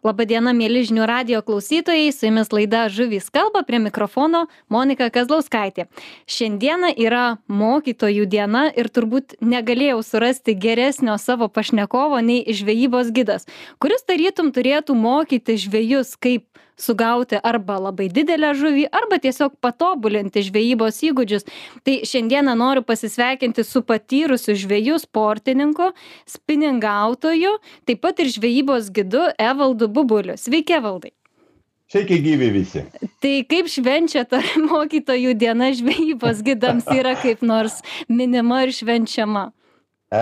Labadiena, mėly žinių radio klausytojai, su jumis laida Žuvys kalba prie mikrofono Monika Kazlauskaitė. Šiandieną yra mokytojų diena ir turbūt negalėjau surasti geresnio savo pašnekovo nei žvejybos gidas, kuris tarytum turėtų mokyti žvėjus, kaip sugauti arba labai didelę žuvį, arba tiesiog patobulinti žvejybos įgūdžius. Tai šiandieną noriu pasisveikinti su patyrusiu žvėjų sportininku, spiningautoju, taip pat ir žvejybos gidu Evaldu Bubuliu. Sveiki, Evaldai. Sveiki gyvi visi. Tai kaip švenčia ta mokytojų diena žvejybos gidams yra kaip nors minima ir švenčiama? E,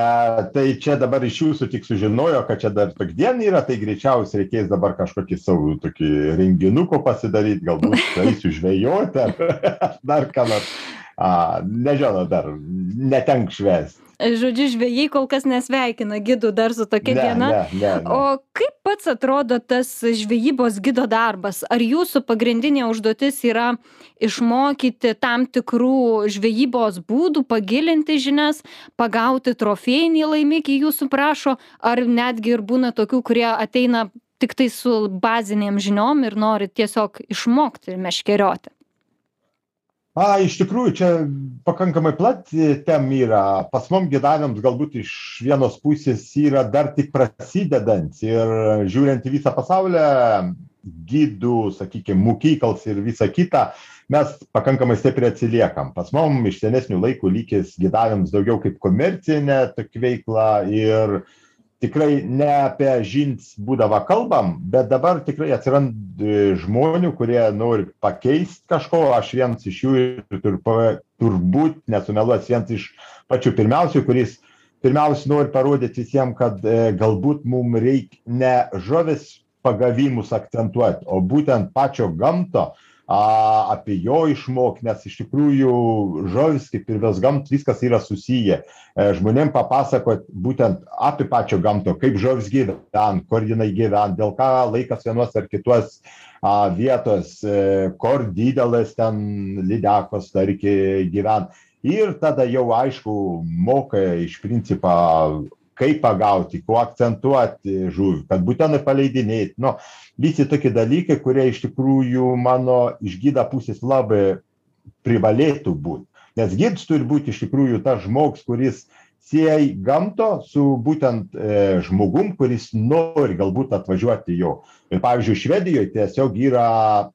tai čia dabar iš jūsų tik sužinojo, kad čia dar tokia diena yra, tai greičiausiai reikės dabar kažkokį savo tokį renginuką pasidaryti, galbūt eisiu žvejoti ar dar ką nors. A, nežinau, dar netenk švęsti žodžiu žvejai kol kas nesveikina gidų dar su tokia ne, diena. Ne, ne, ne. O kaip pats atrodo tas žvejybos gido darbas? Ar jūsų pagrindinė užduotis yra išmokyti tam tikrų žvejybos būdų, pagilinti žinias, pagauti trofėjinį laimikį jūsų prašo, ar netgi ir būna tokių, kurie ateina tik tai su bazinėm žiniom ir nori tiesiog išmokti meškerioti? A, iš tikrųjų, čia pakankamai plati tem yra. Pas mum gyvenams galbūt iš vienos pusės yra dar tik prasidedant ir žiūrint į visą pasaulį, gydų, sakykime, mokyklas ir visa kita, mes pakankamai stipriai atsiliekam. Pas mum iš senesnių laikų lygis gyvenams daugiau kaip komercinė veikla ir tikrai ne apie žins būdavo kalbam, bet dabar tikrai atsiranda žmonių, kurie nori pakeisti kažko, aš vienas iš jų ir turbūt nesumeluos vienas iš pačių pirmiausių, kuris pirmiausia nori parodyti visiems, kad e, galbūt mums reikia ne žuvis pagavimus akcentuoti, o būtent pačio gamto, a, apie jo išmok, nes iš tikrųjų žodis, kaip ir vis gamt, viskas yra susiję. E, žmonėm papasakot būtent apie pačią gamtą, kaip žodis gyvena, kur jinai gyvena, dėl ką laikas vienos ar kitos a, vietos, e, kur didelis ten lydekos, tarki, gyvena. Ir tada jau aišku, moka iš principo kaip pagauti, kuo akcentuoti žuvį, kad būtinai paleidinėti. Nu, visi tokie dalykai, kurie iš tikrųjų mano iš gyda pusės labai privalėtų būti. Nes gyds turi būti iš tikrųjų tas žmogus, kuris sieja gamto su būtent e, žmogum, kuris nori galbūt atvažiuoti jo. Ir pavyzdžiui, Švedijoje tiesiog yra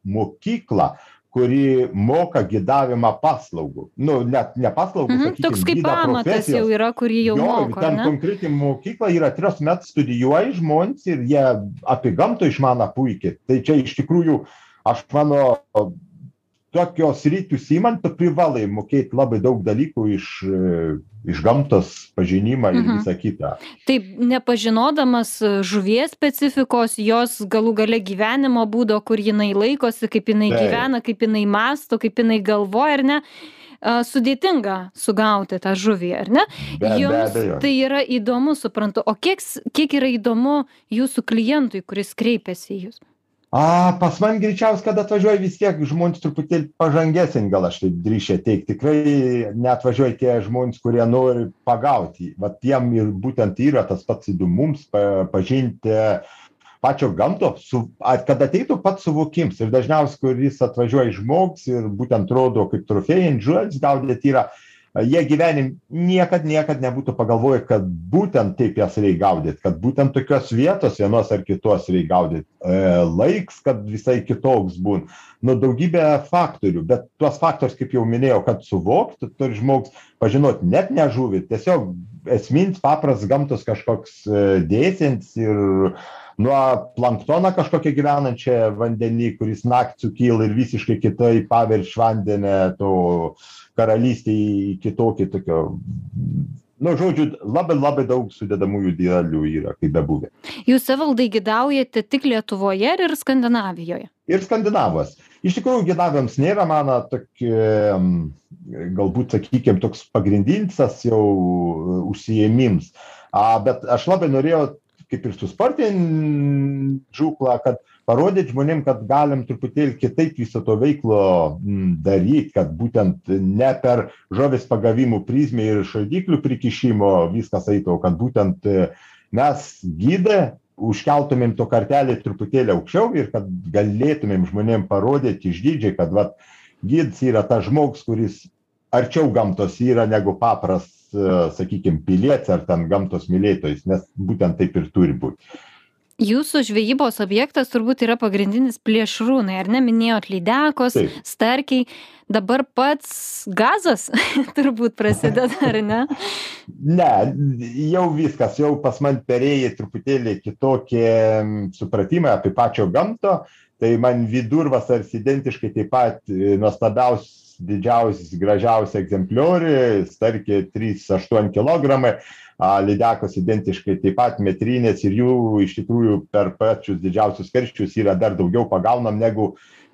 mokykla, kuri moka gidavimą paslaugų. Nu, net ne paslaugų, mhm, sakykim, toks kaip amatas jau yra, kurį jau jo, moko. Ten ne? konkreti mokykla yra tris metus studijuoja žmonės ir jie apie gamtą išmano puikiai. Tai čia iš tikrųjų, aš mano, tokios rytus įmant, tu privalai mokėti labai daug dalykų iš, iš gamtos pažinimą ir mhm. visą kitą. Taip, nepažinodamas žuvies specifikos, jos galų gale gyvenimo būdo, kur jinai laikosi, kaip jinai Taip. gyvena, kaip jinai masto, kaip jinai galvoja, ar ne, sudėtinga sugauti tą žuvį, ar ne? Be, Jums be tai yra įdomu, suprantu. O kiek, kiek yra įdomu jūsų klientui, kuris kreipiasi į jūs? A, pas man greičiausiai, kad atvažiuoja vis tiek žmonės truputėlį pažangesnį, gal aš taip drįšę teikti. Tikrai neatvažiuoja tie žmonės, kurie nori pagauti. Vat jiem ir būtent yra tas pats įdomums pažinti pačio gamto, su, kad ateitų pats suvokims. Ir dažniausiai, kuris atvažiuoja žmogus ir būtent rodo, kaip trofėjai, žuvis gaudyti yra jie gyvenim niekad niekad nebūtų pagalvoję kad būtent taip jas reik gaudyt kad būtent tokios vietos vienos ar kitos reik gaudyt. E, laiks kad visai kitoks būn nu daugybė faktorių bet tuos faktorius kaip jau minėjau kad suvokt turi žmogus pažinot net ne žuvį tiesiog esminis paprastas gamtos kažkoks e, dėsnis ir nuo planktoną kažkokią gyvenančią vandeny kuris naktį sukyla ir visiškai kitaip paverč vandenį to karalystė į kitokį tokio nu žodžiu labai labai daug sudedamųjų dalių yra kaip bebuvę. Jūs savaldai gidaujate tik Lietuvoje ir Skandinavijoje? ir skandinavas. Iš tikrųjų gidavėms nėra mano tokia galbūt sakykim toks pagrindinis jau užsiėmims a bet aš labai norėjau kaip ir su sportine žūkla kad parodyt žmonėm kad galim truputėlį kitaip visą to veiklo daryt kad būtent ne per žuvies pagavimų prizmę ir šaldiklių prikišimo viskas eitų kad būtent mes gidai užkeltumėm to kartelį truputėlį aukščiau ir kad galėtumėm žmonėm parodyti išdidžiai, kad vat, gids yra tas žmogus, kuris arčiau gamtos yra negu papras, sakykime, pilietis ar ten gamtos mylėtojas, nes būtent taip ir turi būti. Jūsų žvejybos objektas turbūt yra pagrindinis plėšrūnai, ar ne? Minėjot lydekos, Taip. starkiai. Dabar pats gazas turbūt prasideda, ar ne? Ne, jau viskas, jau pas man perėjai truputėlį kitokie supratimai apie pačio gamto. Tai man vidurvasars identiškai taip pat e, nuostabiausias didžiausias, gražiausias egzempliorius, starkiai 3-8 kg lydekos identiškai taip pat metrinės ir jų iš tikrųjų per pačius didžiausius karščius yra dar daugiau pagaunam negu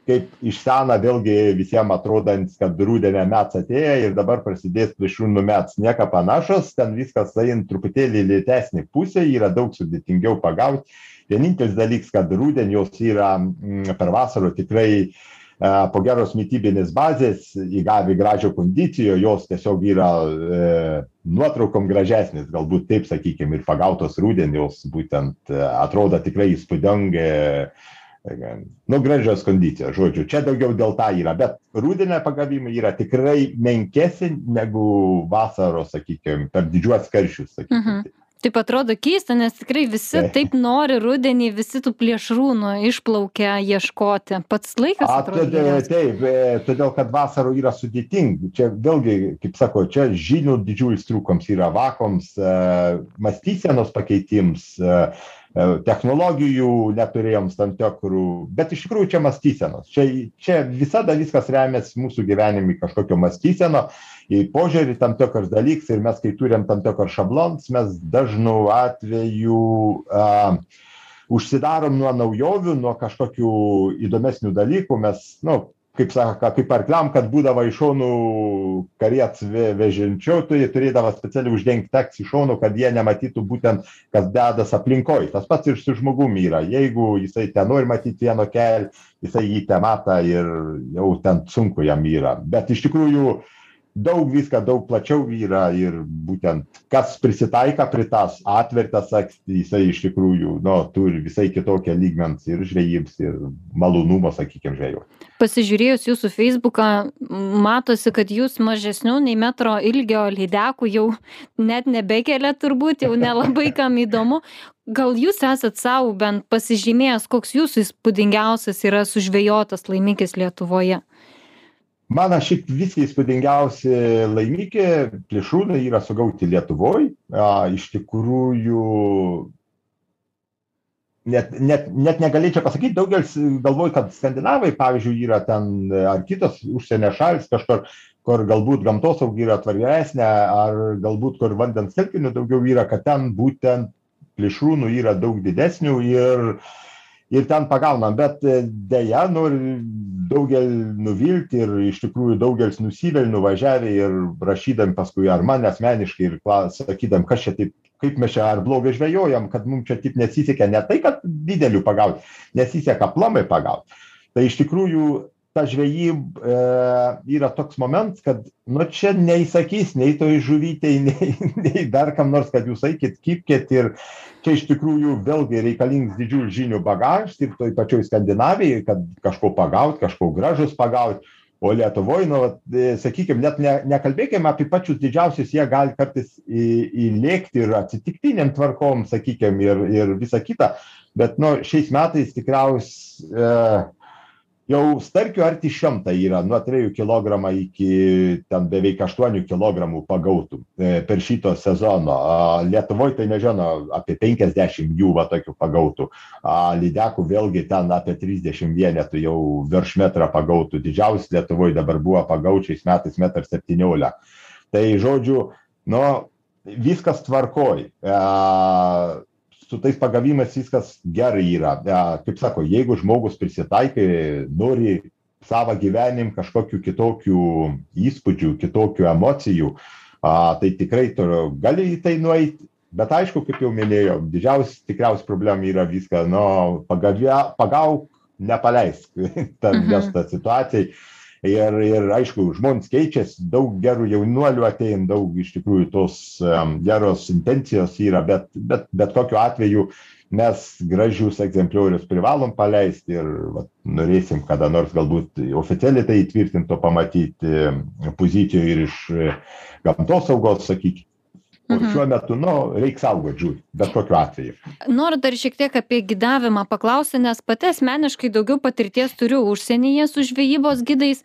kaip iš sena vėlgi visiems atrodant, kad rūdienė mets atėjo ir dabar prasidės plėšrūnų mets. Nieka panašus, ten viskas eina truputėlį lėtesnį pusę, yra daug sudėtingiau pagauti. Vienintelis dalykas, kad rūdienį jos yra mm, per vasarą tikrai uh, po geros mytybinės bazės įgavę gražią kondiciją, jos tiesiog yra e, nuotraukom gražesnės, galbūt taip sakykime, ir pagautos rūdienį, jos būtent e, atrodo tikrai įspūdingai, e, nu, gražios kondicijos, žodžiu, čia daugiau dėl to yra, bet rūdienė pagavimai yra tikrai menkesni negu vasaros, sakykime, per didžiuos karščius, sakykime. Mhm taip atrodo keista nes tikrai visi taip. nori rudenį visi tų plėšrūnų išplaukia ieškoti. Pats laikas atrodo taip e, todėl kad vasarą yra sudėtinga čia vėlgi kaip sako čia žinių didžiulis trūkums yra vakoms e, mąstysenos pakeitims e, technologijų neturėjom tam tikrų, bet iš tikrųjų čia mąstysenos. Čia, čia visada viskas remiasi mūsų gyvenimui kažkokio mąstyseno į požiūrį tam tikras dalykas ir mes, kai turim tam tikrus šablonus, mes dažnu atveju a, užsidarom nuo naujovių, nuo kažkokių įdomesnių dalykų, mes, nu, kaip sako, kaip arkliam, kad būdavo iš šonų kariets vežinčiau, tu jie turėdavo specialiai uždengti teks iš šonų, kad jie nematytų būtent, kas dedas aplinkoj. Tas pats ir su žmogumi yra. Jeigu jisai ten nori matyti vieno kelio, jisai jį ten mata ir jau ten sunku jam yra. Bet iš tikrųjų, daug viską daug plačiau yra ir būtent kas prisitaiko prie tas atvertas jisai iš tikrųjų nu turi visai kitokią lygmens ir žvejybos ir malonumo sakykim žvejot pasižiūrėjus jūsų feisbuką matosi kad jūs mažesnių nei metro ilgio lydekų jau net nebekeliat turbūt jau nelabai kam įdomu. Gal jūs esat sau bent pasižymėjęs koks jūsų įspūdingiausias yra sužvejotas laimikis lietuvoje man šiaip visi įspūdingiausi laimikiai plėšrūnai yra sugauti lietuvoj. A iš tikrųjų net net net negalėčiau pasakyt daugelis galvoja kad skandinavai pavyzdžiui yra ten ar kitos užsienio šalys kažkur kur galbūt gamtosauga yra tvaresnė ar galbūt kur vandens telkinių daugiau yra kad ten būtent plėšrūnų yra daug didesnių ir ir ten pagaunam bet e, deja noriu daugelį nuvilti ir iš tikrųjų daugelis nusivilia nuvažiavę ir rašydami paskui ar man asmeniškai ir sakydami kas čia taip kaip mes čia ar blogai žvejojam kad mum čia taip nesisekė ne tai kad didelių pagaut nesiseka aplamai pagaut. Tai iš tikrųjų ta žvejyba e, yra toks momentas, kad nu, čia neįsakys nei toj žuvytei, nei, nei dar kam nors, kad jūs eikit, kipkėt ir čia iš tikrųjų vėlgi reikalingas didžiulis žinių bagažas ir toj pačioj Skandinavijai, kad kažko pagaut, kažko gražus pagaut. O Lietuvoje, nu, e, sakykime, net ne, nekalbėkime apie pačius didžiausius, jie gali kartais į, įlėkti ir atsitiktiniam tvarkom, sakykime, ir, ir visa kita. Bet, nu, šiais metais tikriausiai e, jau starkių arti šimtą yra nuo trijų kilogramų iki ten beveik aštuonių kilogramų pagautų e, per šito sezono. Lietuvoj tai nežinau apie penkiasdešim jų va tokių pagautų. Lydekų vėlgi ten apie trisdešim vienetų jau virš metrą pagautų. Didžiausias lietuvoj dabar buvo pagaut šiais metais metras septyniolika. Tai žodžiu nu viskas tvarkoj su tais pagavimais viskas gerai yra. Kaip sako, jeigu žmogus prisitaikai, nori savo gyvenim kažkokių kitokių įspūdžių, kitokių emocijų, tai tikrai turiu, gali į tai nueiti. Bet aišku, kaip jau minėjau, didžiausia tikriausia problema yra viską, nu, pagauk, nepaleisk, ta, mhm. ta situacija ir ir aišku žmonės keičiasi daug gerų jaunuolių ateina daug iš tikrųjų tos geros intencijos yra bet bet bet kokiu atveju mes gražius egzempliorius privalom paleisti ir vat norėsim kada nors galbūt oficialiai tai įtvirtinto pamatyti pozicijų ir iš gamtosaugos sakykim kur Mhm. šiuo metu nu reik saugot žuvį bet kokiu atveju. Noriu dar šiek tiek apie gidavimą paklausti nes pati asmeniškai daugiau patirties turiu užsienyje su žvejybos gidais.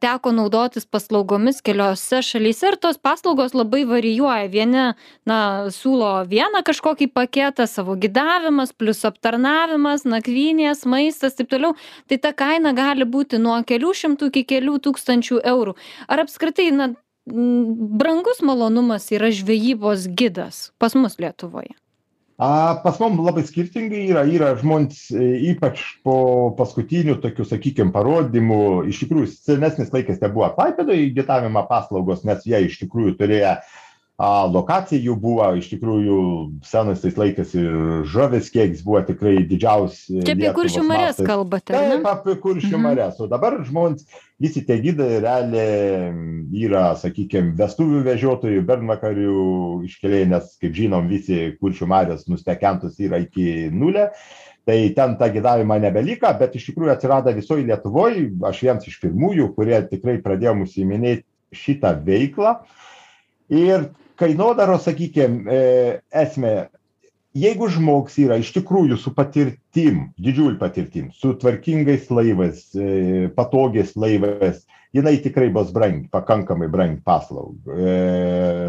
Teko naudotis paslaugomis keliose šalyse ir tos paslaugos labai varijuoja. Vieni na siūlo vieną kažkokį paketą savo gidavimas plius aptarnavimas nakvynės maistas taip toliau. Tai ta kaina gali būti nuo kelių šimtų iki kelių tūkstančių eurų. Ar apskritai na brangus malonumas yra žvejybos gidas pas mus lietuvoje. A pas mum labai skirtingai yra yra žmonės e, ypač po paskutinių tokių sakykim parodymų iš tikrųjų senesnis laikas tebuvo klaipėdoj gidavimo paslaugos nes jie iš tikrųjų turėjo a lokacijų buvo iš tikrųjų senas tais laikas ir žuvis kiekis buvo tikrai didžiausi čia apie kuršių marias kalbate taip apie kuršių Mhm. marias. O dabar žmonės visi tie gidai realiai yra sakykim vestuvių vežiotojų bernvakarių iškėlėjai nes kaip žinom visi kuršių marios nustekentos yra iki nulio. Tai ten ta gidavimo nebeliko bet iš tikrųjų atsirado visoj lietuvoj aš vienas iš pirmųjų kurie tikrai pradėjom užsiiminėt šitą veiklą. Ir kainodaros sakykim e, esmė jeigu žmogus yra iš tikrųjų su patirtim didžiule patirtim su tvarkingais laivais e, patogiais laivais jinai tikrai bus brangi pakankamai brangi paslauga e,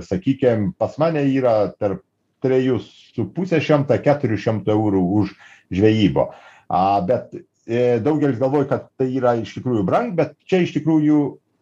sakykim pas mane yra tarp trejų su puse šimto keturių šimtų eurų už žvejybą. A bet e, daugelis galvoja kad tai yra iš tikrųjų brangu bet čia iš tikrųjų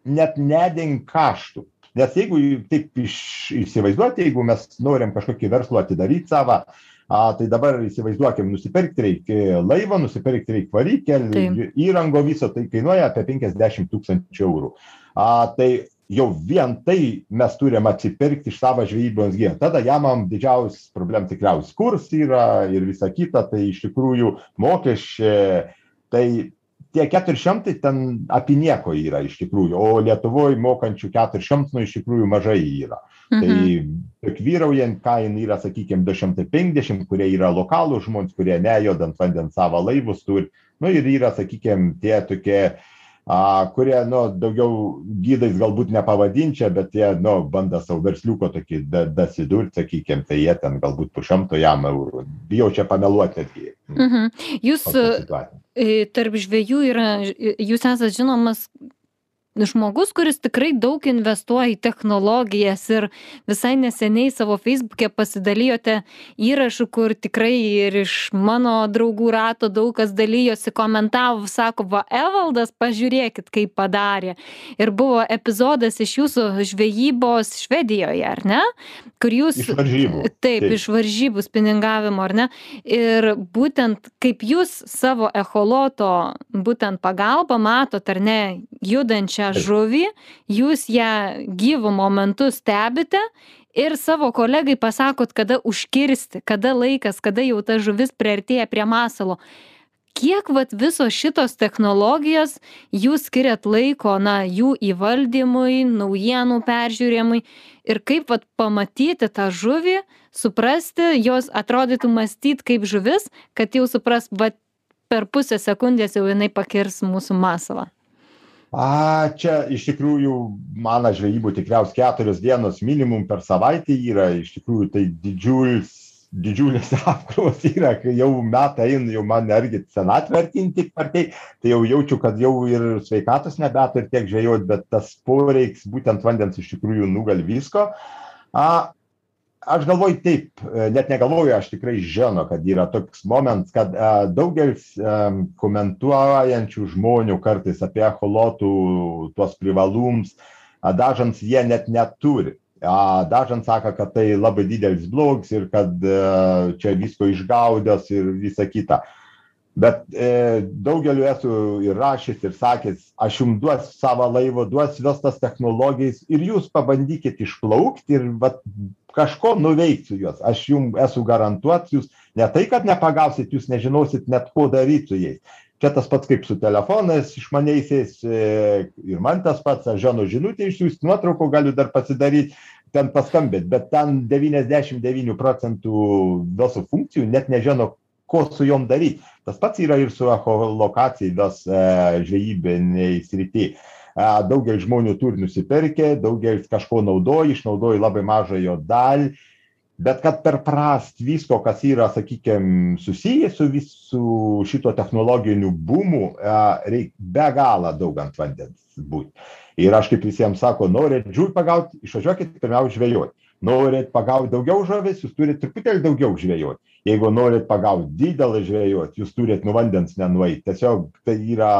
net nedeng kaštų. Nes jeigu taip iš įsivaizduot jeigu mes norim kažkokį verslą atidaryt savą a tai dabar įsivaizduokim nusipirkt reik laivą nusipirkt reik variklį Taip. įrangą viso tai kainuoja apie penkiasdešim tūkstančių eurų a tai jau vien tai mes turim atsipirkt iš savo žvejybos gido tada jamam didžiausias problem tikriausiai kurs yra ir visa kita tai iš tikrųjų mokesčiai tai tie keturi šimtai ten apie nieko yra iš tikrųjų o lietuvoj mokančių keturis šimtus nu iš tikrųjų mažai yra Mhm. tai tik vyraujant kaina yra sakykim du šimtai penkiasdešim kurie yra lokalūs žmonės kurie nejuda ant vandens savo laivus turi nu ir yra sakykim tie tokie a kurie nu daugiau gidais galbūt nepavadinčiau bet jie nu bando sau versliuko tokį da dasidurt sakykim tai jie ten galbūt po šimto jam eurų. Bijau čia pameluot netgi. Mhm. Jūs e, tarp žvėjų yra, jūs esate žinomas žmogus, kuris tikrai daug investuoja į technologijas ir visai neseniai savo Facebook'e pasidalijote įrašų, kur tikrai ir iš mano draugų rato daug kas dalyjosi, komentavo, sako, va, Evaldas, pažiūrėkit, kaip padarė. Ir buvo epizodas iš jūsų žvejybos Švedijoje, ar ne? Kur jūs... iš varžybų Taip, Taip. iš varžybų spiningavimo, ar ne? Ir būtent kaip jūs savo echoloto, būtent pagalba matot, ar ne, judančią Taip. žuvį, jūs ją gyvų momentu stebite ir savo kolegai pasakot, kada užkirsti, kada laikas, kada jau ta žuvis priartėja prie masalo. Kiek vat visos šitos technologijos jūs skiriat laiko, na, jų įvaldymui, naujienų peržiūrėjimui ir kaip vat pamatyti tą žuvį, suprasti, jos atrodytų mąstyti kaip žuvis, kad jau supras, va per pusę sekundės jau jinai pakirs mūsų masalą. A čia iš tikrųjų mano žvejybų tikriausiai keturios dienos minimum per savaitę yra. Iš tikrųjų tai didžiulis didžiulės apkrovos yra. Kai jau metai eina jau man irgi senatvė artyn tik artėj tai jau jaučiu kad jau ir sveikatos nebeturiu tiek žvejot bet tas poreikis būtent vandens iš tikrųjų nugali visko. A aš galvoju taip net negalvoju aš tikrai žino kad yra toks momentas kad a, daugelis am, komentuojančių žmonių kartais apie echolotų tuos privalumus a, dažans jie net neturi. Dažnas sako kad tai labai didelis blogis ir kad čia visko išgaudęs ir visa kita. Bet e, daugeliu esu ir rašęs ir sakęs aš jum duosiu savo laivą duosiu visas technologijas ir jūs pabandykit išplaukt ir vat kažko nuveikt su juos. Aš jum esu garantuot jūs ne tai kad nepagausit jūs nežinosit net ko daryt su jais. Čia tas pats kaip su telefonais išmaniaisiais e, ir man tas pats aš ženu žinutę išsiųst nuotraukų galiu dar pasidaryt ten paskambint bet ten devyniasdešim devynių procentų visų funkcijų net nežino ko su jom daryt. Tas pats yra ir su echolokacijos e, žvejybinėj srity daugelis žmonių turi nusipirkę daugelis kažko naudoja išnaudoja labai mažą jo dalį. Bet kad perprast visko kas yra sakykim susiję su visu šituo technologiniu bumu reik be galo daug ant vandens būt. Ir aš kaip visiems sako norit žuvį pagaut išvažiuokit pirmiau žvejot. Norit pagaut daugiau žuvis jūs turit truputėlį daugiau žvejot. Jeigu norit pagaut didelę žvejot jūs turit nuo vandens nenueit. Tiesiog tai yra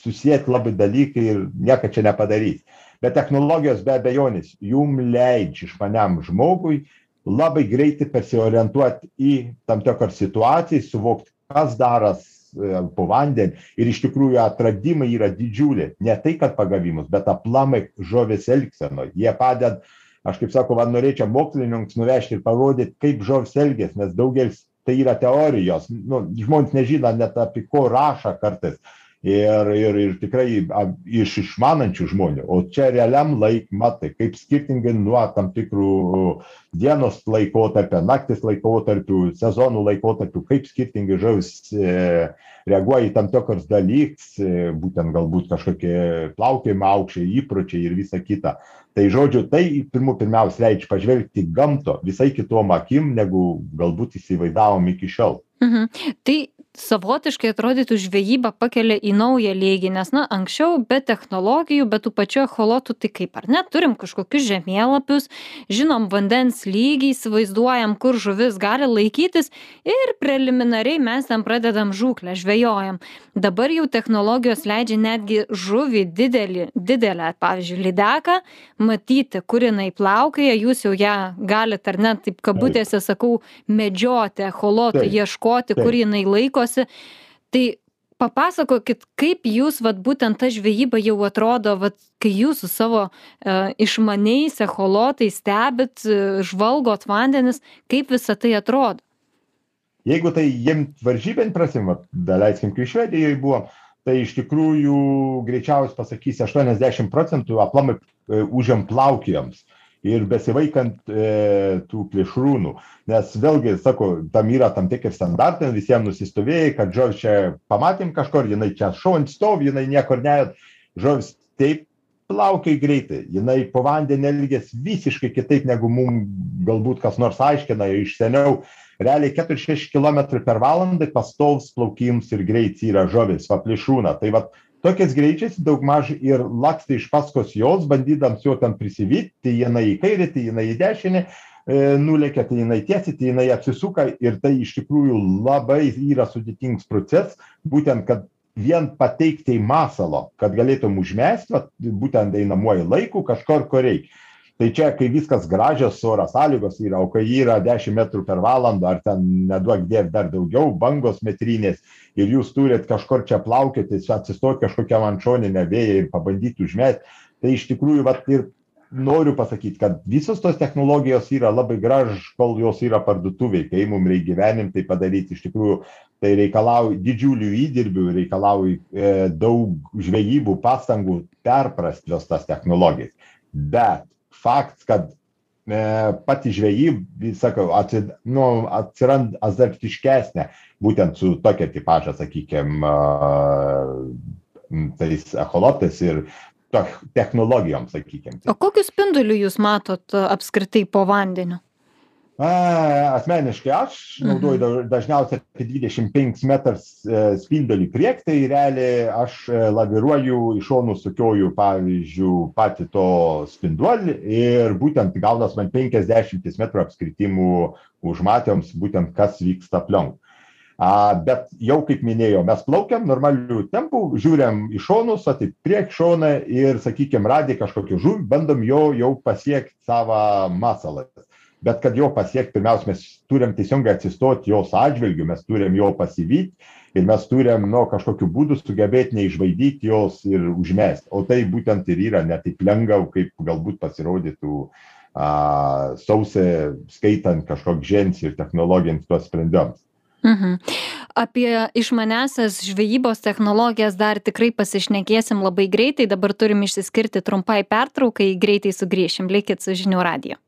susiet labai dalykai ir nieko čia nepadarys. Bet technologijos be abejonės jum leidžia išmaniam žmogui labai greitai persiorientuot į tam tikrą situaciją suvokt kas daros e, po vandeniu. Ir iš tikrųjų atradimai yra didžiuliai. Ne tai kad pagavimus bet aplamai žuvies elgsenoj jie padeda aš kaip sako va norėčiau mokslininkams nuvežti ir parodyt kaip žuvys elgias nes daugelis tai yra teorijos. Nu žmonės nežino net apie ko rašo kartais ir ir ir tikrai iš išmanančių žmonių. O čia realiam laik matai kaip skirtingai nuo tam tikrų dienos laikotarpio naktys laikotarpių sezonų laikotarpių kaip skirtingai žuvys e, reaguoja į tam tikrus dalykus e, būtent galbūt kažkokie plaukiojimo aukščiai įpročiai ir visa kita. Tai žodžiu tai pirmų pirmiausia leidžia pažvelgti į gamtą visai kitom akim negu galbūt įsivaizdavom iki šiol. Mhm. Tai savotiškai atrodytų žvejyba pakelia į naują lygį nes na anksčiau be technologijų be tų pačių echolotų tai kaip ar ne? Turim kažkokius žemėlapius žinom vandens lygį įsivaizduojam kur žuvis gali laikytis ir preliminariai mes ten pradedam žūklę žvejojam. Dabar jau technologijos leidžia netgi žuvį didelį didelę pavyzdžiui lydeką matyti kur jinai plaukioja jūs jau ją galit ar ne taip kabutėse sakau medžioti echolotui ieškoti kur jinai laiko laikosi. Tai papasakokit, kaip jūs, vat, būtent ta žvejyba jau atrodo, vat, kai jūs su savo e, išmaniais echolotais stebit, e, žvalgot vandenis, kaip visa tai atrodo. Jeigu tai jiem varžybėn prasim, daleiskim, kai Švedijoje buvo, tai iš tikrųjų greičiausiai pasakys 80 procentų aplamai e, užėm plaukijams ir besivaikant e, tų plėšrūnų. Nes vėlgi, sako, tam yra tam tikri standartai, visiems nusistovėjai, kad žodžiu, čia pamatėm kažkur, jinai čia šauant stovi, jinai niekur net, žodžiu, taip plaukiai greitai, jinai po vandenį elgės visiškai kitaip negu mums galbūt kas nors aiškina iš seniau. Realiai 4-6 km per valandą pastovs plaukims ir greits yra žuvis, va plėšrūna. Tai va tokiais greičiais daugmaž ir lakstė iš paskos jos, bandydams jo ten prisivyti, tai jinai į kairę, tai jinai į dešinę, e, nulėkia, tai jinai tiesiai, tai jinai apsisuka ir tai iš tikrųjų labai yra sudėtingas procesas, būtent, kad vien pateikti į masalo, kad galėtum užmesti, būtent einamuoju laiku kažkur, kur reikia tai čia kai viskas gražios oro sąlygos yra o kai yra dešim metrų per valandą ar ten neduok dieve dar daugiau bangos metrinės ir jūs turit kažkur čia plaukioti atsistot kažkokiam ant šoninę vėją ir pabandyt užmest tai iš tikrųjų vat ir noriu pasakyt kad visos tos technologijos yra labai graž kol jos yra parduotuvėj kai mum reik gyvenime tai padaryt iš tikrųjų tai reikalauja didžiulių įdirbių reikalauja e, daug žvejybų pastangų perprast jos tas technologijas. Bet faktas, kad e, pati žvejyba, sakau, atsid, nu, atsiranda azartiškesnė, būtent su tokia tipaža, sakykime, tais echolotais ir technologijom, sakykime. O kokius spindulius jūs matot apskritai po vandeniu? Asmeniškai aš naudoju mhm. dažniausiai apie 25 metras e, spindulį priek, tai realiai aš e, laviruoju iš šonų sukioju, pavyzdžiui, patį to spinduolį ir būtent gaunas man 50 metrų apskritimų užmatėms, būtent kas vyksta aplink. A, bet jau kaip minėjau, mes plaukiam normalių tempų, žiūriam į šonus, tai priek šoną ir, sakykime, radį kažkokį žuvį, bandom jo jau pasiekti savo masalą bet kad jo pasiekt pirmiausia mes turim teisingai atsistot jos atžvilgiu mes turim jo pasivyt ir mes turim nu kažkokiu būdu sugebėt neišbaidyt jos ir užmest o tai būtent ir yra ne taip lengva kaip galbūt pasirodytų a sausai skaitant kažkoks žens ir technologiniams tuos sprendimams Mhm. Apie išmanesias žvejybos technologijas dar tikrai pasišnekėsim labai greitai. Dabar turim išsiskirti trumpai pertraukai, greitai sugrįšim. Likit su žinių radiju.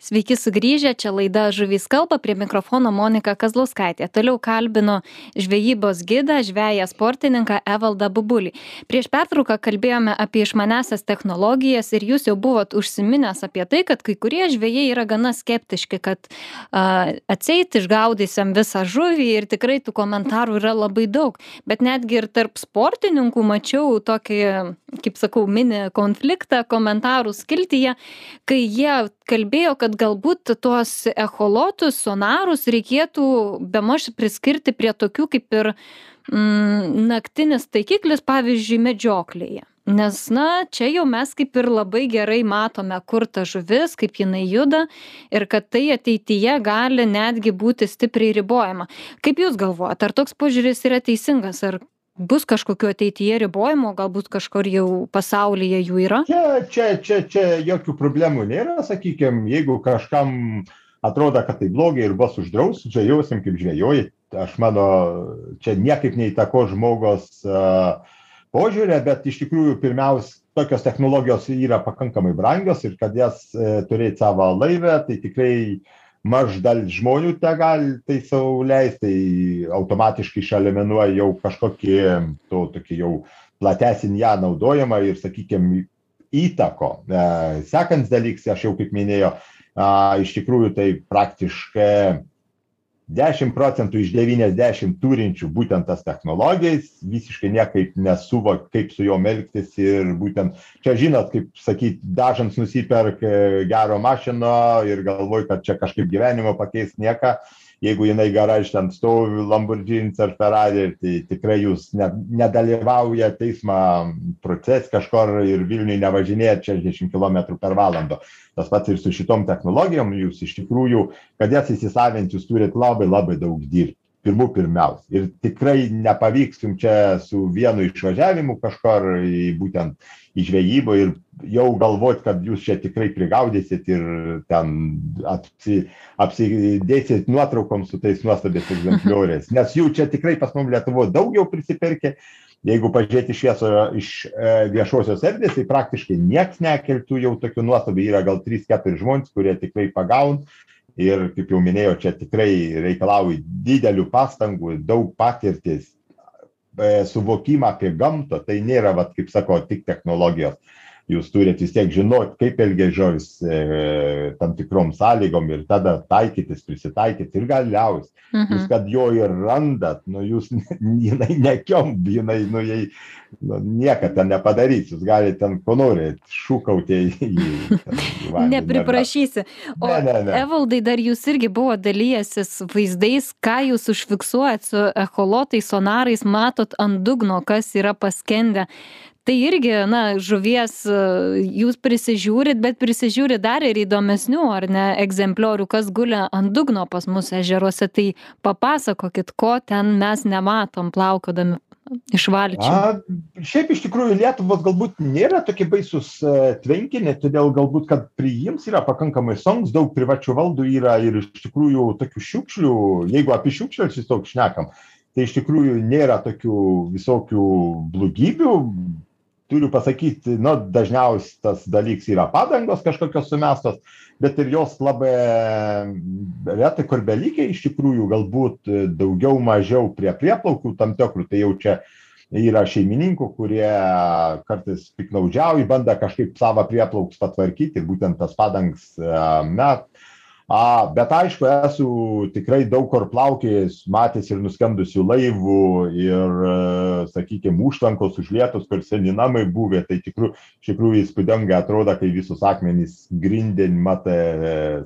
Sveiki sugrįžę, čia laida Žuvys kalba, prie mikrofono Monika Kazlauskaitė. Toliau kalbinu žvejybos gidą, žvėją sportininką Evaldą Bubulį. Prieš pertrauką kalbėjome apie išmanesias technologijas ir jūs jau buvot užsiminęs apie tai, kad kai kurie žvėjai yra gana skeptiški, kad uh, atseit išgaudysiam visą žuvį ir tikrai tų komentarų yra labai daug. Bet netgi ir tarp sportininkų mačiau tokį, kaip sakau, mini konfliktą komentarų skiltyje, kai jie kalbėjo, kad galbūt tuos echolotus, sonarus reikėtų bemaž priskirti prie tokių kaip ir mm, naktinis taikiklis, pavyzdžiui, medžioklėje. Nes, na, čia jau mes kaip ir labai gerai matome, kur ta žuvis, kaip jinai juda ir kad tai ateityje gali netgi būti stipriai ribojama. Kaip Jūs galvojate, ar toks požiūris yra teisingas, ar bus kažkokių ateityje ribojimų, galbūt kažkur jau pasaulyje jų yra? Čia, čia, čia, čia jokių problemų nėra, sakykime, jeigu kažkam atrodo, kad tai blogai ir bus uždraus, žvėjosim kaip žvėjoji. Aš mano, čia niekaip neįtako žmogaus uh, požiūrė, bet iš tikrųjų pirmiausia, tokios technologijos yra pakankamai brangios ir kad jas uh, turėti savo laivę, tai tikrai uh, maž dalis žmonių tegali tai sau leist tai automatiškai išeliminuoja jau kažkokį to tokį jau platesnį ją naudojimą ir sakykim įtako e, sekantis dalykas aš jau kaip minėjau iš tikrųjų tai praktiškai dešim procentų iš devyniasdešim turinčių būtent tas technologijas visiškai niekaip nesuvok kaip su jom elgtis ir būtent čia žinot kaip sakyt dažnas nusiperka gerą mašiną ir galvoja kad čia kažkaip gyvenimą pakeis nieką jeigu jinai garaže ten stovi lamborghinis ar ferrari tai tikrai jūs ne nedalyvaujat eismo procese kažkur ir vilniuj nevažinėjat šešiasdešim kilometrų per valandą. Tas pats ir su šitom technologijom. Jūs iš tikrųjų kad jas įsisavint jūs turit labai labai daug dirbt pirmų pirmiausia. Ir tikrai nepavyks jum čia su vienu išvažiavimu kažkur į būtent į žvejybą ir jau galvot kad jūs čia tikrai prigaudysit ir ten apsi apsidėsit nuotraukom su tais nuostabiais egzemplioriais. Nes jų čia tikrai pas mum lietuvoj daug jau prisipirkę. Jeigu pažiūrėt iš vieso iš e, viešosios erdvės tai praktiškai nieks nekeltų jau tokių nuostabių. Yra gal trys keturi žmonės kurie tikrai pagauna ir kaip jau minėjau čia tikrai reikalauja didelių pastangų daug patirties e, suvokimą apie gamtą. Tai nėra vat kaip sakau tik technologijos jūs turit vis tiek žinot kaip elgias žuvys e, tam tikrom sąlygom ir tada taikytis prisitaikyt ir galiausiai Mhm. jūs kad jo ir randat nu jūs jinai nekiomb jinai nu jai nu nieko ten nepadarys jūs galit ten ko norit šūkauti į Nepriprašysi. O Ne, ne, ne. Evaldai, dar jūs irgi buvo dalyjasis vaizdais, ką jūs užfiksuojat su echolotais, sonarais, matot ant dugno, kas yra paskendę. Tai irgi, na, žuvies jūs prisižiūrit, bet prisižiūrit dar ir įdomesnių, ar ne, egzempliorių, kas gulia ant dugno pas mus ežeruose. Tai papasakokit, ko ten mes nematom plaukodami iš valčių. Šiaip iš tikrųjų Lietuvos galbūt nėra tokie baisus e, tvenkiniai, todėl galbūt, kad priims yra pakankamai songs, daug privačių valdų yra ir iš tikrųjų tokių šiukšlių, jeigu apie šiukšlius vis daug šnekam, tai iš tikrųjų nėra tokių visokių blogybių. Turiu pasakyti, nu, dažniausiai tas dalykas yra padangos kažkokios sumestos, bet ir jos labai retai kur belikia iš tikrųjų galbūt daugiau mažiau prie prieplaukų tam tikrų, tai jau čia yra šeimininkų, kurie kartais piknaudžiauja, bando kažkaip savo prieplauks patvarkyti, būtent tas padangs e, met. A, bet aišku, esu tikrai daug kur plaukėjęs, matęs ir nuskendusių laivų ir, sakykime, užtvankos užlietos, kur seni namai buvę, tai tikrų, iš tikrųjų įspūdingai atrodo, kai visus akmenys grindin matai,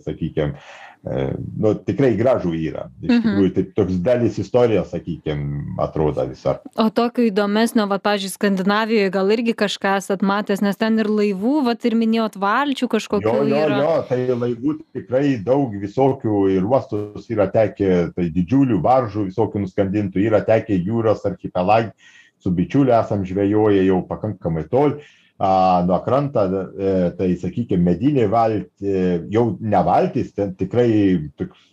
sakykime, nu, tikrai gražų yra. Iš Mhm. tikrųjų, tai toks dalis istorijos, sakykime, atrodo visą. O tokio įdomesnio, va, pažiūrėjau, Skandinavijoje gal irgi kažką esat matęs, nes ten ir laivų, va, ir minėjot valčių kažkokių Jo, jo, yra. jo, tai laivų tikrai daug visokių ir uostus yra tekę, tai didžiulių baržų visokių nuskandintų, yra tekę jūros archipelag, su bičiuliu esam žvejoję jau pakankamai tol. nuo krantą, e, tai sakykime, medinė valtis, jau ne valtis, ten tikrai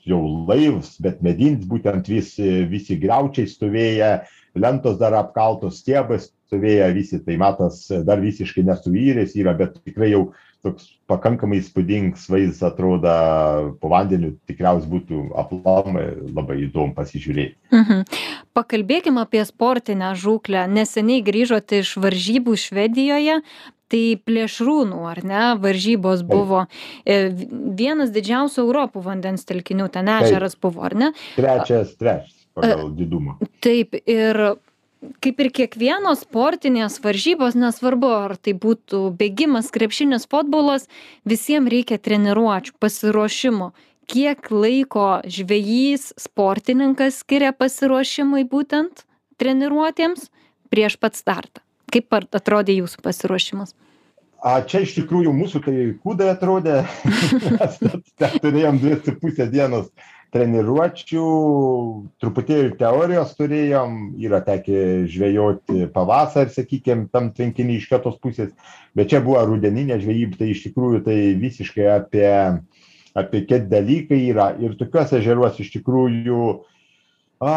jau laivs, bet medinis būtent visi, visi greučiai stovėję, lentos dar apkaltos stiebas stovėję visi, tai matas dar visiškai nesuyrės yra, bet tikrai jau toks pakankamai įspūdingas vaizdas atrodo po vandeniu, tikriausiai būtų aplamai labai įdomu pasižiūrėti. Mhm. Pakalbėkime apie sportinę žūklę. Neseniai grįžote iš varžybų Švedijoje. Tai plėšrūnų, ar ne, varžybos buvo e, vienas didžiausių Europų vandens telkinių, ten ežeras buvo, ar ne? Trečias, trečias pagal didumą. Taip, ir kaip ir kiekvienos sportinės varžybos nesvarbu ar tai būtų bėgimas krepšinis futbolas visiem reikia treniruočių pasiruošimo. Kiek laiko žvejys sportininkas skiria pasiruošimui būtent treniruotėms? Prieš pat startą. Kaip atrodė jūsų pasiruošimas? A čia iš tikrųjų mūsų tai kūdai atrodė, mes turėjom dvi su pusę dienos treniruočių truputėlį teorijos turėjom yra tekę žvejoti pavasarį sakykim tam tvenkiny iš kitos pusės bet čia buvo rudeninė žvejyba tai iš tikrųjų tai visiškai apie apie kiti dalykai yra. Ir tokiuose ežeruose iš tikrųjų a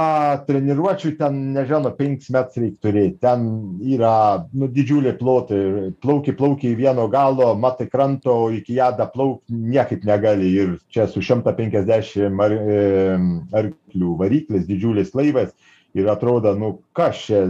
treniruočių ten nežinau penkis metrus reik turėt ten yra nu didžiuliai plotai. Plauki plauki į vieno galo matai kranto iki ją daplaukt niekaip negali. Ir čia su šimtą penkiasdešim ar arklių variklis didžiulis laivas ir atrodo nu kas čia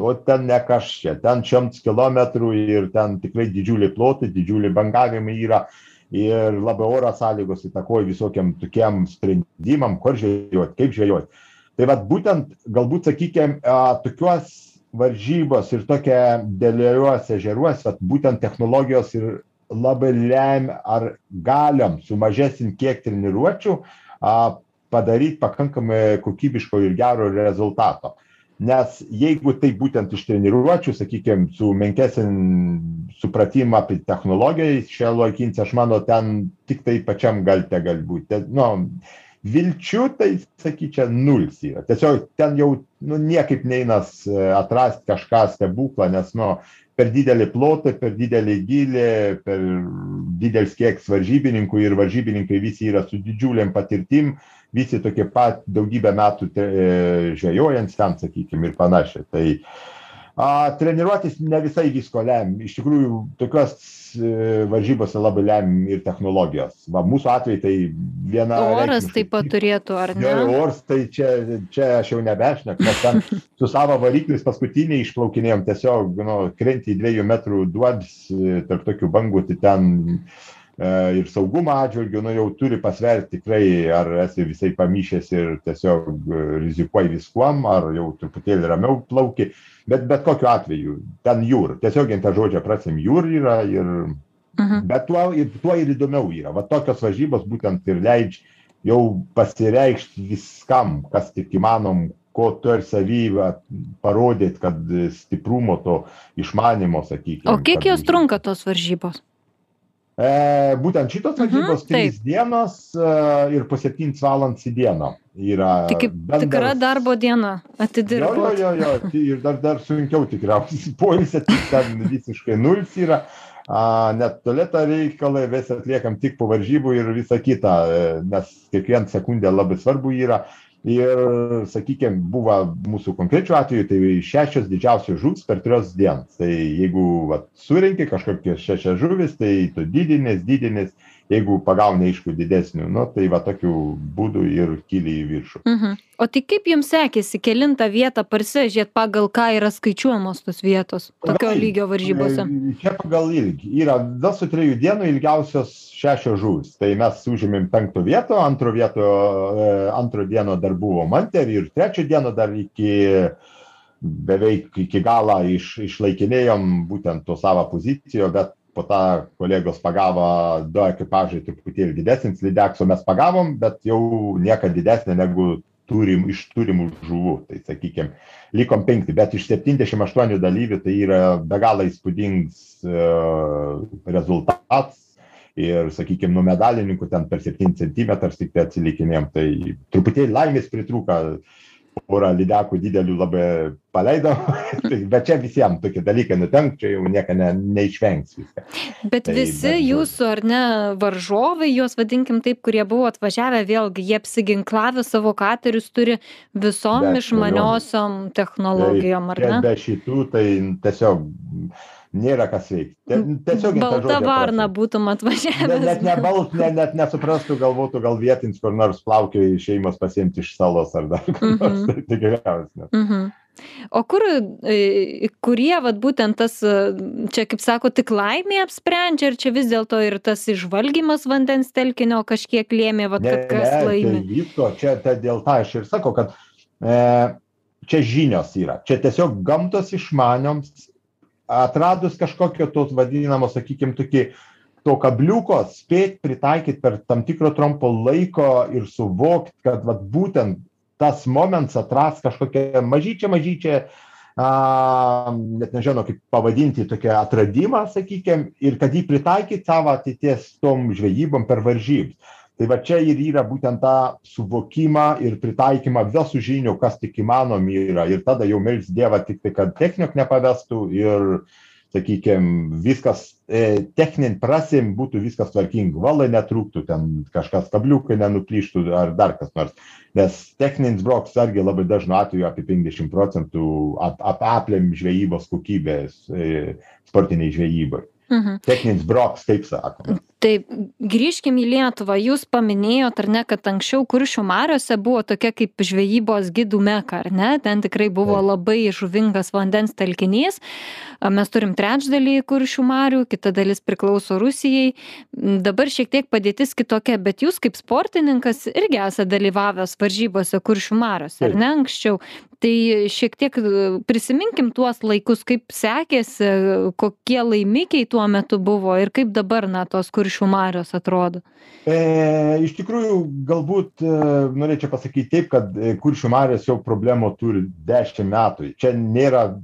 o ten ne kas čia. Ten šimts kilometrų ir ten tikrai didžiuliai plotai didžiuliai bangavimai yra ir labai oro sąlygos įtakoja visokiem tokiem sprendimam kur žvejot kaip žvejot. Tai vat būtent galbūt sakykim tokios varžybos ir tokie dideliuose ežeruose vat būtent technologijos ir labai lemia ar galim su mažesniu kiek treniruočių a padaryt pakankamai kokybiško ir gero rezultato nes jeigu tai būtent iš treniruočių sakykim su menkesniu supratimą apie technologiją šiuolaikinės aš manau ten tiktai pačiam galte gali būt nu vilčių tai sakyčiau nulis yra. Tiesiog ten jau nu niekaip neinas atrast kažką stebuklą nes nu per dideli plotai per didelį gylį per didelis kiekis varžybininkų ir varžybininkai visi yra su didžiulėm patirtim visi tokie pat daugybę metų žvejojant ten sakykim ir panašiai. Tai a treniruotės ne visai visko lemia iš tikrųjų tokios varžybose labai lemia ir technologijos. Va mūsų atveju tai viena oras taip pat turėtų ar ne? Oras tai čia čia aš jau nebešneku mes ten su savo varikliais paskutiniai išplaukinėjom tiesiog nu krenti į dviejų metrų duobes tarp tokių bangų tai ten E, ir saugumo atžvilgiu, nu jau turi pasverti tikrai, ar esi visai pamyšęs ir tiesiog e, rizikuoji viskuom, ar jau truputėlį ramiau plauki, bet bet kokiu atveju, ten jūr, tiesiog tą žodžią prasim jūr yra ir, mhm. bet tuo, ir, tuo ir įdomiau yra. Va tokios varžybos būtent ir leidžia jau pasireikšti viskam, kas tik įmanom, ko tu ir savybę parodėt, kad stiprumo to išmanimo, sakykime. O kiek jos trunka tos varžybos? E, būtent šitos varžybos mhm, trys dienos e, ir po septynis valandas į dieną yra. Tai kaip bendras... tikra darbo diena atidirbti. Jo, jo, jo, jo, ir dar, dar sunkiau tikriausiai. Poilsė ten visiškai nulis yra. A, net tualetą reikalai vis atliekam tik po varžybų ir visa kita, e, nes kiekvieną sekundę labai svarbu yra ir sakykim buvo mūsų konkrečiu atveju tai šešios didžiausios žuvys per tris dienas. Tai jeigu vat surenki kažkokias šešias žuvis tai tu didinies didinies jeigu pagauni aišku didesnių nu tai va tokiu būdu ir kyli į viršų. Mhm. o tai kaip jums sekėsi kelintą vietą parsivežėt pagal ką yra skaičiuojamos tos vietos tokio lygio varžybose? E, čia pagal ilgį. Yra su trijų dienų ilgiausios šešios žuvys. Tai mes užėmėm penkto vieto antro vieto e, antro dieno dar buvo mantė ir trečio dieno dar iki beveik iki galo iš išlaikinėjom būtent to savo pozicijo bet po to kolegos pagavo du ekipažai truputėlį didesnis lydekso mes pagavom bet jau niekad didesnė negu turim iš turimų žuvų. Tai sakykim likom penkti bet iš septyniasdešim aštuonių dalyvių tai yra be galo įspūdingas e, rezultatas. Ir sakykim nuo medalininkų ten per septynis centimetrus tiktai atsilikinėjom tai truputėlį laimės pritrūko porą lydekų didelių labai paleidom, bet čia visiems tokie dalykai nutenka, čia jau nieko ne, neišvengs viską. Bet tai, visi bet, jūsų, ar ne, varžovai, juos vadinkim taip, kurie buvo atvažiavę, vėlgi jie apsiginklavę savo katerius turi visom išmaniosiom technologijom, ar ne? Be šitų tai tiesiog nėra kas veikti. Tiesiog balta varna būtum atvažiavęs. Net, net nebalt, net, net nesuprastų, galvotų, gal vietins kur nors plaukioja šeimos pasiimti iš salos ar dar kur nors. Mm -hmm. Tai tikriausiai. Mm -hmm. O kur, e, kurie, vad būtent tas, e, čia kaip sako, tik laimė apsprendžia, ar čia vis dėlto ir tas išvalgymas vandens telkinio kažkiek lėmė, vad, kad kas ne, laimė? Tai visko, čia ta, dėl to aš ir sakau, kad e, čia žinios yra, čia tiesiog gamtos išmanioms atradus kažkokio tos vadinamo, sakykime, tokį to kabliuko spėt pritaikyti per tam tikro trumpo laiko ir suvokti, kad vat, būtent tas momentas atras kažkokią mažyčią, mažyčią, a, net nežinau, kaip pavadinti, tokią atradimą, sakykime, ir kad jį pritaikyti savo ateities tom žvejybom per varžybas tai va čia ir yra būtent tą suvokimą ir pritaikymą visų žinių kas tik įmanomi yra ir tada jau melst dievą tiktai kad technik nepavestų ir sakykim viskas e, techninėm prasėm būtų viskas tvarkinga valai netrūktų ten kažkas kabliukai nenuplyštų ar dar kas nors nes techninis brokas irgi labai dažnu atveju apie penkiasdešim procentų ap ap aplėm žvejybos kokybės e, sportinėj žvejyboj Mhm. Techninis broks, taip sakoma. Taip, grįžkim į Lietuvą. Jūs paminėjot, ar ne, kad anksčiau kuršių mariuose buvo tokia kaip žvejybos gidų meka, ar ne? Ten tikrai buvo labai žuvingas vandens telkinys. Mes turim trečdalį kuršių marių, kita dalis priklauso Rusijai. Dabar šiek tiek padėtis kitokia, bet jūs kaip sportininkas irgi esate dalyvavęs varžybose kuršių mariuose, ar ne anksčiau? Tai šiek tiek prisiminkim tuos laikus, kaip sekėsi, kokie laimikiai tuo metu buvo ir kaip dabar, na, tos kuršių kuršių marios atrodo? E, iš tikrųjų, galbūt e, norėčiau pasakyti taip, kad e, kuršių marios jau problemų turi 10 metų. Čia nėra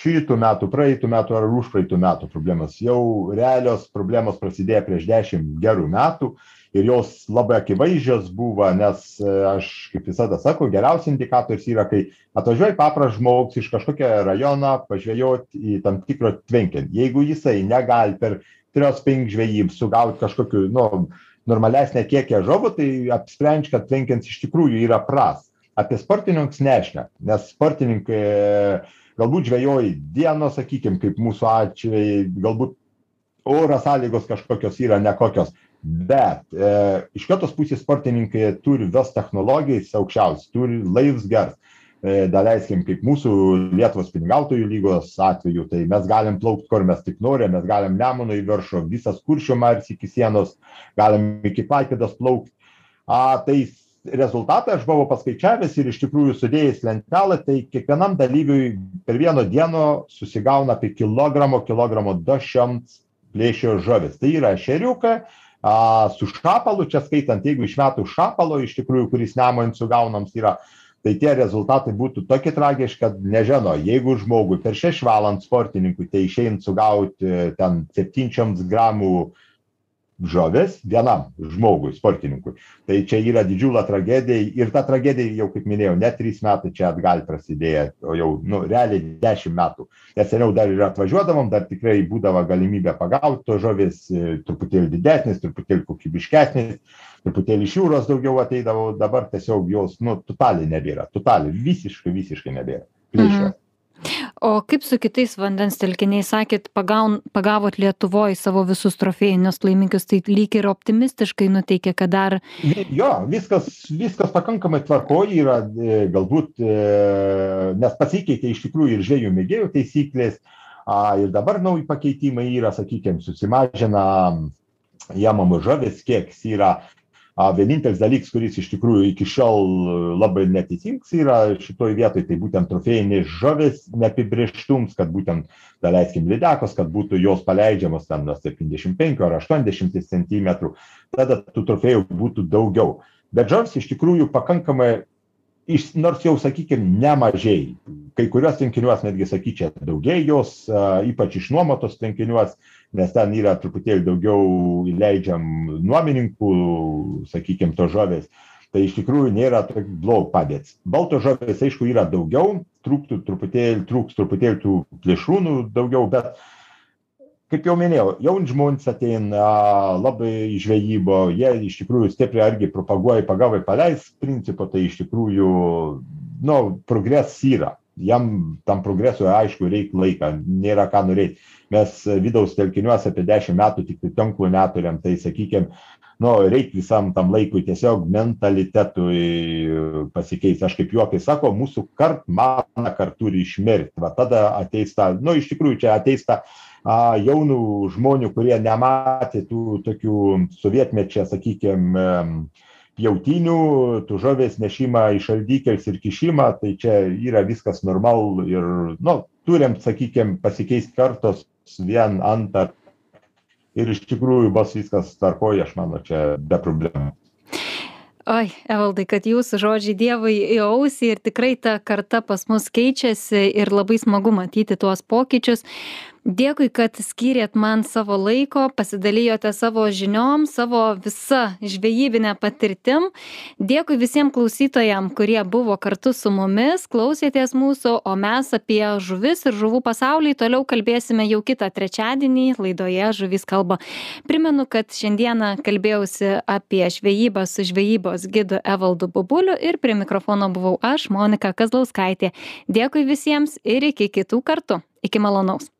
šitų metų, praeitų metų ar užpraeitų metų problemas. Jau realios problemos prasidėjo prieš 10 gerų metų ir jos labai akivaizdžios buvo, nes e, aš kaip visada sakau, geriausias indikatorius yra, kai atvažiuoja papras žmogus iš kažkokio rajono pažvėjoti į tam tikrą tvenkinį. Jeigu jisai negali per trios penk žvejybų sugaut kažkokių, nu, normalesnę kiekį žuvų, tai apsprendž, kad tvenkins iš tikrųjų yra pras. Apie sportininkus nešne, nes sportininkai galbūt žvejoja dienos, sakykime, kaip mūsų atveju, galbūt oro sąlygos kažkokios yra nekokios, bet e, iš kitos pusės sportininkai turi vis technologijas aukščiausias, turi laivus gers daleiskim kaip mūsų lietuvos spiningautojų lygos atveju tai mes galim plaukt kur mes tik norim mes galim nemunu į viršų visas kuršių marias iki sienos galim iki klaipėdos plaukt. A tai rezultatą aš buvau paskaičiavęs ir iš tikrųjų sudėjęs lentelę tai kiekvienam dalyviui per vieną dieną susigauna apie kilogramo kilogramo du šimts plėšrio žuvis. Tai yra ešeriuką a su šapalu čia skaitant jeigu išmetus šapalo iš tikrųjų kuris nemojant sugaunams yra tai tie rezultatai būtų tokie tragiški kad nežino jeigu žmogui per šešias valandas sportininkui tai išein sugauti ten septynis šimtus gramų žuvis vienam žmogui sportininkui. Tai čia yra didžiulė tragedija ir ta tragedija jau kaip minėjau ne trys metai čia atgal prasidėjo o jau nu realiai dešim metų. Nes seniau dar ir atvažiuodavom dar tikrai būdavo galimybė pagaut tos žuvys truputėlį didesnės truputėlį kokybiškesnės truputėlį iš jūros daugiau ateidavo dabar tiesiog jos nu totaliai nebėra totaliai visiškai visiškai nebėra. Plyšio mhm. O kaip su kitais vandens telkiniais, sakėt, pagaun, pagavot Lietuvoje savo visus trofėjinius laimikius, tai lyg ir optimistiškai nuteikė, kad dar... Jo, viskas, viskas pakankamai tvarkoji yra, e, galbūt, e, nes pasikeitė iš tikrųjų ir žvėjų mėgėjų taisyklės, ir dabar nauji pakeitimai yra, sakykime, susimažina jamamų žuvis, kiek yra vienintelis dalykas kuris iš tikrųjų iki šiol labai neatitiks yra šitoj vietoj tai būtent trofėjinės žuvys neapibrėžtums kad būtent daleiskim lydekos kad būtų jos paleidžiamos ten nuo septyniasdešim penkių ar aštuoniasdešimties centimetrų tada tų trofėjų būtų daugiau. Bet žuvys iš tikrųjų pakankamai iš nors jau sakykim nemažėja kai kuriuos tvenkiniuos netgi sakyčiau daugėja jos ypač išnuomotus tvenkiniuos nes ten yra truputėlį daugiau įleidžiam nuomininkų sakykim tos žuvys tai iš tikrųjų nėra bloga padėtis. Baltos žuvies aišku yra daugiau trūktų truputėlį trūks truputėlį tų plėšrūnų daugiau bet kaip jau minėjau jauni žmonės ateina labai į žvejybą jie iš tikrųjų stipriai irgi propaguoja pagavai paleisk principą tai iš tikrųjų nu progresas yra. Jam tam progresui aišku reik laiką nėra ką norėt mes vidaus telkiniuose apie dešim metų tiktai tinklų neturiam tai sakykim nu reik visam tam laikui tiesiog mentalitetui pasikeist aš kaip juokais sakau mūsų kart mana kart turi išmirt. Va tada ateis ta nu iš tikrųjų čia ateis ta a jaunų žmonių kurie nematė tų tokių sovietmečio sakykim pjautynių tų žuvies nešimą į šaldykles ir kišimą tai čia yra viskas normalu ir nu turim sakykim pasikeist kartos vien antrą ir iš tikrųjų bus viskas tvarkoj aš manau čia be problemų. Oi evaldai kad jūsų žodžiai dievui į ausį ir tikrai ta karta pas mus keičiasi ir labai smagu matyti tuos pokyčius dėkui kad skyrėt man savo laiko pasidalijote savo žiniom savo visa žvejybine patirtim. Dėkui visiem klausytojam kurie buvo kartu su mumis klausėtės mūsų o mes apie žuvis ir žuvų pasaulį toliau kalbėsime jau kitą trečiadienį laidoje žuvys kalba. Primenu kad šiandieną kalbėjausi apie žvejybą su žvejybos gidu evaldu bubuliu ir prie mikrofono buvau aš monika kazlauskaitė. Dėkui visiems ir iki kitų kartų iki malonaus